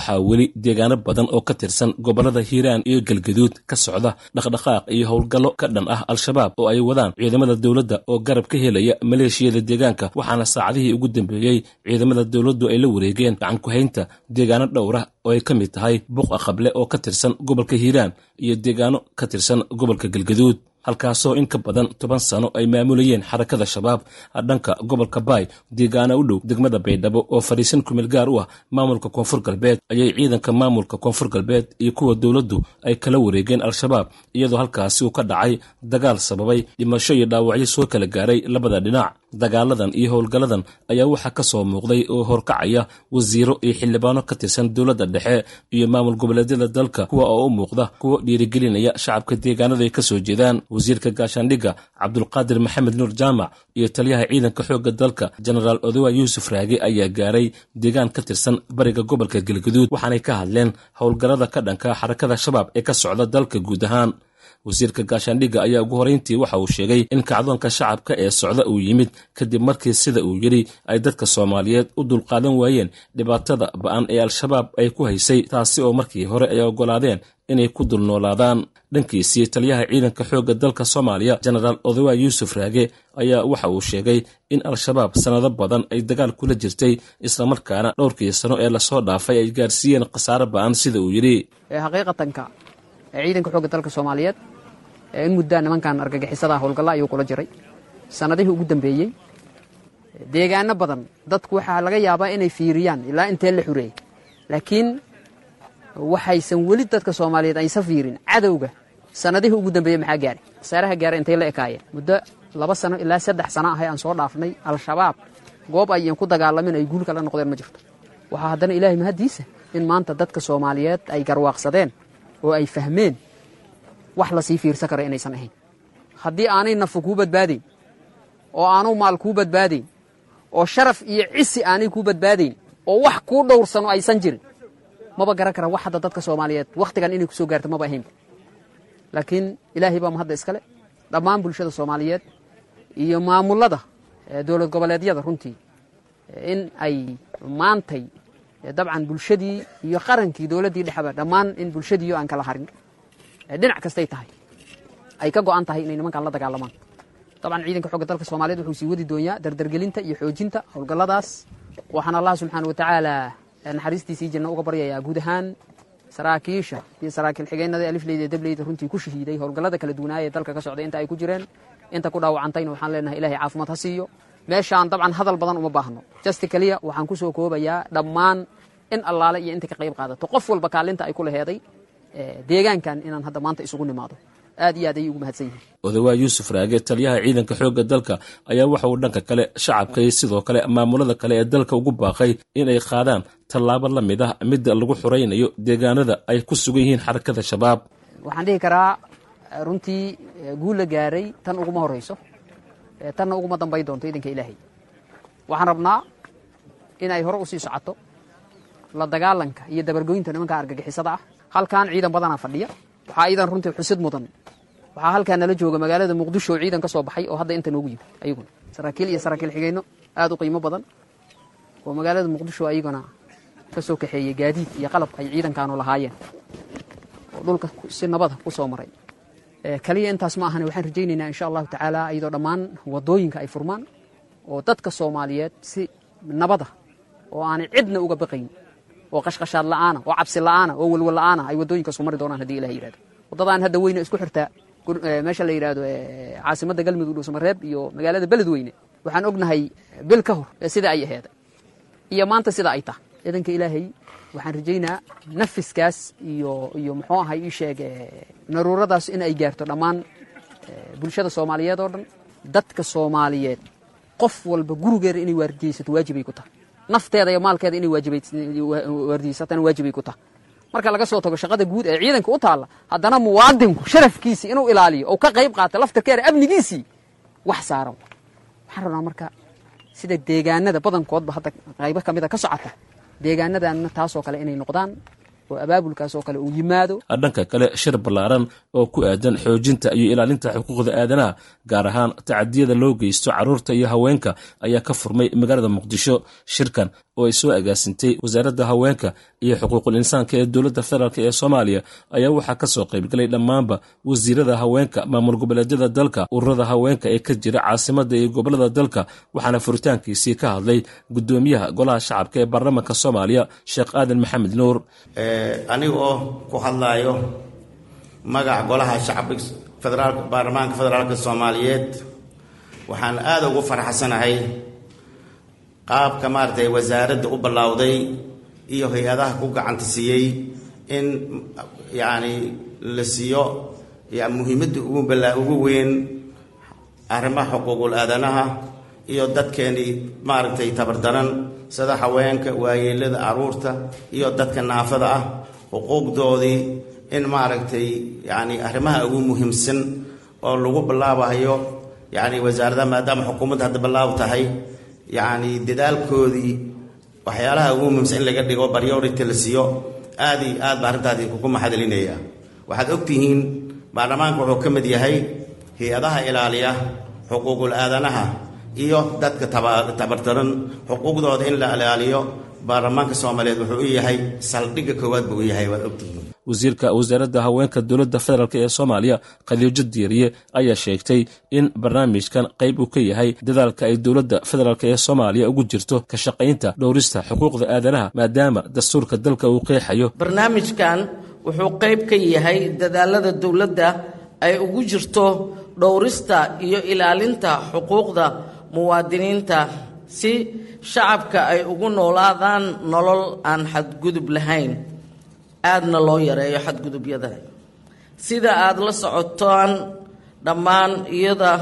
waxaa weli deegaano badan oo ka tirsan gobollada hiiraan iyo galgaduud ka socda dhaqdhaqaaq iyo howlgallo ka dhan ah al-shabaab oo ay wadaan ciidamada dowladda oo garab ka helaya maleeshiyada deegaanka waxaana saacadihii ugu dambeeyey ciidamada dowladdu ay la wareegeen gacankuhaynta deegaano dhowra oo ay ka mid tahay buqa qable oo ka tirsan gobolka hiiraan iyo deegaano ka tirsan gobolka galgaduud halkaasoo in ka badan toban sano ay maamulayeen xarakada shabaab dhanka gobolka baay deegaana u dhow degmada baydhabo oo fadhiisan kumeel gaar u ah maamulka koonfur galbeed. Ayay ciidanka maamulka koonfur galbeed iyo kuwa dowladdu ay kala wareegeen al-shabaab iyadoo halkaasi uu ka dhacay dagaal sababay dhimasho iyo dhaawacyo soo kala gaaray labada dhinac dagaaladan iyo howlgalladan ayaa waxaa ka soo muuqday oo horkacaya wasiiro iyo xildhibaano ka tirsan dowladda dhexe iyo maamul goboleedyada dalka kuwa oo u muuqda kuwa dhiirigelinaya shacabka deegaanada ay ka soo jeedaan. Wasiirka gaashaandhigga cabdulqaadir maxamed nuur jaamac iyo taliyaha ciidanka xoogga dalka jenaraal odowa yuusuf raage ayaa gaaray deegaan ka tirsan bariga gobolka galgaduud waxaanay ka hadleen howlgallada ka dhanka xarakada shabaab ee ka socda dalka guud ahaan wasiirka gaashaandhigga ayaa ugu horeyntii waxa uu sheegay in kacdoonka shacabka ee socda uu yimid kadib markii sida uu yidhi ay dadka soomaaliyeed u dulqaadan waayeen dhibaatada ba'an ee al-shabaab ay ku haysay taasi oo markii hore ay oggolaadeen inay ku dulnoolaadaan dhankiisii taliyaha ciidanka xoogga dalka soomaaliya jenaraal odowa yuusuf raage ayaa waxa uu sheegay in al-shabaab sannado badan ay dagaal kula jirtay islamarkaana dhowrkii sano ee la soo dhaafay ay gaarsiiyeen khasaare ba'an sida uu yidhi ciidanka xoogga dalka soomaaliyeed in muddaa nimankan argagixisada howlgalla ayuu kula jiray. Sannadihii ugu dambeeyey deegaano badan dadku waxaa laga yaabaa inay fiiriyaan ilaa intee la xureeyey laakiin waxaysan weli dadka soomaaliyeed aysan fiirin. Cadowga sannadihii ugu dambeeyey maxaa gaaray? Khasaaraha gaara intay la ekaayeen? Muddo laba sano ilaa saddex sano ahay aan soo dhaafnay al-shabaab. Goob ayan ku dagaalamin ay guul kala noqdeen ma jirto. Waxaa haddana ilaahay mahaddiisa in maanta dadka soomaaliyeed ay garwaaqsadeen oo ay fahmeen wax la sii fiirsan karo inaysan ahayn. Haddii aanay nafu kuu badbaadayn oo aanu maal kuu badbaadayn oo sharaf iyo cisi aanay kuu badbaadayn oo wax kuu dhowrsano aysan jirin maba garan kara wax hadda dadka soomaaliyeed wakhtigan inay ku soo gaarto maba ahaynba laakiin ilaahay baa mahadda iskale dhammaan bulshada soomaaliyeed iyo maamullada dowlad goboleedyada runtii in ay maantay dabcan bulshadii iyo qarankii dowladdii dhexeba dhammaan in bulshadiiyo aan kala harin. Dhinac kastay tahay ay ka go'an tahay inay nimankan la dagaalamaan. Dabcan ciidanka xogga dalka soomaaliyeed wuxuu sii wadi doonyaa dardargelinta iyo xoojinta howlgalladaas. Waxaan allah subxaana wa tacaala naxariistiisii janno uga baryayaa guud ahaan saraakiisha iyo saraakiil xigeennada alifleyda ee dableyda runtii ku shahiiday howlgallada kala duwanaaye ee dalka ka socday inta ay ku jireen. Inta ku dhaawacantayna waxaan leenahay ilahay caafimaad ha siiyo meeshaan dabcan hadal badan uma baahno. Jasti keliya waxaan ku soo koobayaa dhammaan in allaale iyo inta ka qayb qaadato. Qof walba kaalinta ay ku laheeday deegaankan inaan hadda maanta isugu nimaado. Aad iyo aad ayay ugu mahadsan yihiin. Odawaa yuusuf raage taliyaha ciidanka xoogga dalka ayaa waxa uu dhanka kale shacabka iyo sidoo kale maamulada kale ee dalka ugu baaqay inay qaadaan tallaabo la mid ah midda lagu xuraynayo deegaanada ay ku sugan yihiin xarakada shabaab. Waxaan dhihi karaa runtii guul la gaaray tan uguma horrayso tanna uguma dambay doonto iidanka ilaahay. Waxaan rabnaa in ay hore u sii socoto la dagaalanka iyo dabargoynta nimanka argagixisada ah. Halkan ciidan badanaa fadhiya. Waxaa iidan runtii xusid mudan. Waxaa halkaa nala jooga magaalada muqdisho ciidan ka soo baxay oo hadda inta noogu yimid ayaguna. Saraakiil iyo saraakiil xigeenno aad u qiimo badan. Oo magaalada muqdisho ayaguna ka soo kaxeeyey gaadiid iyo qalab ay ciidankaanu lahaayeen. Oo dhulka si nabada ku soo maray kaliya intaas ma ahane waxaan rajaynaynaa insha allahu tacaala iyadoo dhammaan waddooyinka ay furmaan oo dadka soomaaliyeed si nabada oo aanay cidna uga baqayn oo qashqashaad la'aana oo cabsi la'aana oo walwal la'aana ay waddooyinka isku mari doonaan haddii ilah yihahdo waddadaan hadda weyne isku xirtaa meesha la yidhahdo caasimadda galmudug dhuusamareeb iyo magaalada beledweyne waxaan ognahay bil ka hor sida ay aheeda iyo maanta sida ay tahay. Ciidanka ilaahay waxaan rajaynaa nafiskaas iyo iyo muxuu ahay ii sheeg naruuradaas in ay gaarto dhammaan bulshada soomaaliyeed oo dhan dadka soomaaliyeed. Qof walba gurigeeda inay waargeysato waajibay ku tahay. Nafteeda iyo maalkeeda inay waardiysatana waajibay ku tahay. Marka laga soo tago shaqada guud ee ciidanka u taalla haddana muwaadinku sharafkiisii inuu ilaaliyo oo ka qayb qaata laftarkeeda amnigiisii wax saaran. Waxaan rabnaa marka sida deegaanada badankoodba hadda qaybo ka mida ka socota deegaanadanna taasoo kale inay noqdaan oo abaabulkaas oo kale uu yimaado. Dhanka kale shir ballaaran oo ku aadan xoojinta iyo ilaalinta xuquuqda aadanaha gaar ahaan tacadiyada loo geysto carruurta iyo haweenka ayaa ka furmay magaalada muqdisho shirkan oo ay soo agaasintay wasaaradda haweenka iyo xuquuqul insaanka ee dowladda federaalk ee soomaaliya ayaa waxaa ka soo qaybgalay dhammaanba wasiirada haweenka maamul goboleedyada dalka ururada haweenka ee ka jira caasimadda iyo gobollada dalka waxaana furitaankiisii ka hadlay gudoomiyaha golaha shacabka ee baarlamaanka soomaaliya sheekh aadan maxamed nuur. Aniga oo ku hadlaayo magaca golaha shacabka federaal baarlamaanka federaalka soomaaliyeed waxaan aada ugu farxsanahay qaabka maaragtay wasaaradda u ballowday iyo hay'adaha ku gacanta siiyey in yacni la siiyo muhiimadda ugu weyn arrimaha xuquuqul aadanaha iyo dadkeenii maaragtay tabardaran sida haweenka waayeelada carruurta iyo dadka naafada ah xuquuqdoodii in maaragtay yacni arrimaha ugu muhiimsan oo lagu ballaabayo yacni wasaaradda maadaama xukuumadda hadda ballaab tahay yacni dadaalkoodii waxyaalaha ugu muhiimsan in laga dhigo baryority la siiyo aad iyo aad ba arrintaasi kugu maxadalinaya waxaad ogtihiin baarlamaanka wuxuu ka mid yahay hay'adaha ilaaliya xuquuqul aadanaha iyo dadka tabartaran. Xuquuqdooda in la ilaaliyo baarlamaanka soomaaliyeed wuxuu u yahay saldhigga koowaad buu u yahay waad ogtihiin wasiirka wasaaradda haweenka dowladda federaalk ee soomaaliya khadiijo diiriye ayaa sheegtay in barnaamijkan qayb uu ka yahay dadaalka ay dowladda federaalk ee soomaaliya ugu jirto ka shaqaynta dhowrista xuquuqda aadanaha maadaama dastuurka dalka uu qeexayo. Barnaamijkan wuxuu qayb ka yahay dadaalada dowladda ay ugu jirto dhowrista iyo ilaalinta xuquuqda muwaadiniinta si shacabka ay ugu noolaadaan nolol aan xadgudub lahayn aadna loo yareeyo xadgudubyada sida aada la socotaan dhammaan iyada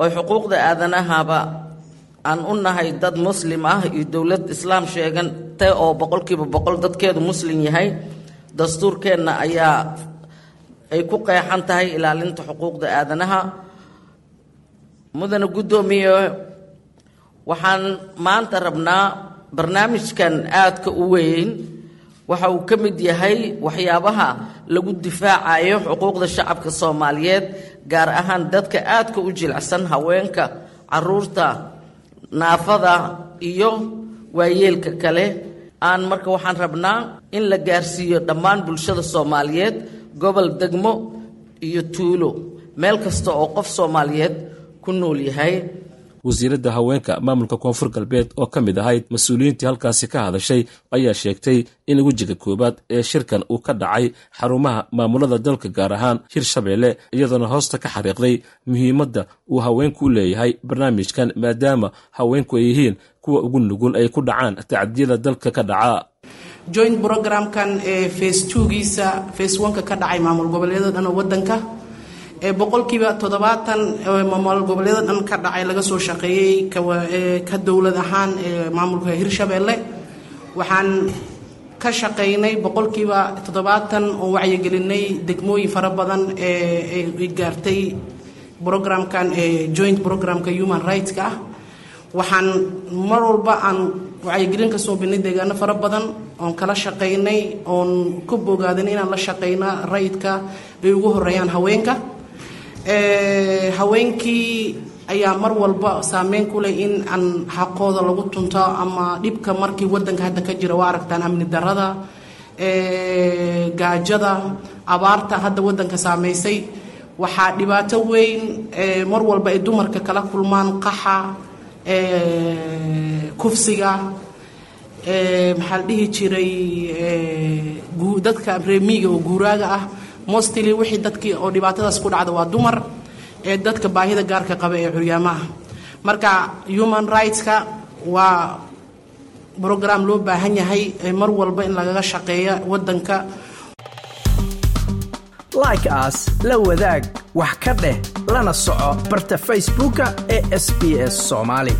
oo xuquuqda aadanahaba aan u nahay dad muslim ah iyo dowlad islaam sheegante oo boqolkiiba boqol dadkeedu muslim yahay dastuurkeenna ayaa ay ku qeexan tahay ilaalinta xuquuqda aadanaha. Mudana guddoomiye waxaan maanta rabnaa barnaamijkan aadka u weyn waxa uu ka mid yahay waxyaabaha lagu difaacayo xuquuqda shacabka soomaaliyeed gaar ahaan dadka aadka u jilicsan haweenka carruurta naafada iyo waayeelka kale. Aan marka waxaan rabnaa in la gaarsiiyo dhammaan bulshada soomaaliyeed gobol degmo iyo tuulo. Meel kasta oo qof soomaaliyeed ku nool yahay wasiiradda haweenka maamulka koonfur galbeed oo ka mid ahayd mas'uuliyiintii halkaasi ka hadashay ayaa sheegtay in wejiga koowaad ee shirkan uu ka dhacay xarumaha maamulada dalka gaar ahaan hirshabeelle iyadoona hoosta ka xariiqday muhiimadda uu haweenku u leeyahay barnaamijkan maadaama haweenku ay yihiin kuwa ugu nugul ay ku dhacaan tacadiyada dalka ka dhaca joint programkan ee face twogiisa face oneka ka dhacay maamul goboleedyada dhan oo wadanka ee boqolkiiba toddobaatan maamul dhan ka dhacay laga soo shaqeeyey ka dowlad ahaan maamulka hirshabeelle waxaan ka shaqaynay boqolkiiba toddobaatan oo wacyigelinay degmooyin fara badan ee gaartay programkan ee joint programka human rightska ah. Waxaan mar walba aan wacyigelin ka soo binnay deegaano fara badan oon kala shaqaynay oon ku bogaadinay inaan la shaqayna rayidka ay ugu horeeyaan haweenka haweenkii ayaa mar walba saameyn ku leh in aan xaqooda lagu tunto ama dhibka markii wadanka hadda ka jira waa aragtaan amni darada gaajada abaarta hadda wadanka saameysay waxaa dhibaato weyn mar walba ay dumarka kala kulmaan qaxa kufsiga maxaa la dhihi jiray dadka reemiiga oo guuraaga ah mostly wixii dadkii oo dhibaatadaas ku dhacda waa dumar ee dadka baahida gaarka qaba ee curyaamaha. Marka human rightska waa brogram loo baahan yahay mar walba in lagaga shaqeeya wadanka like aas la wadaag wax ka dheh lana soco barta facebooka ee sb s soomaali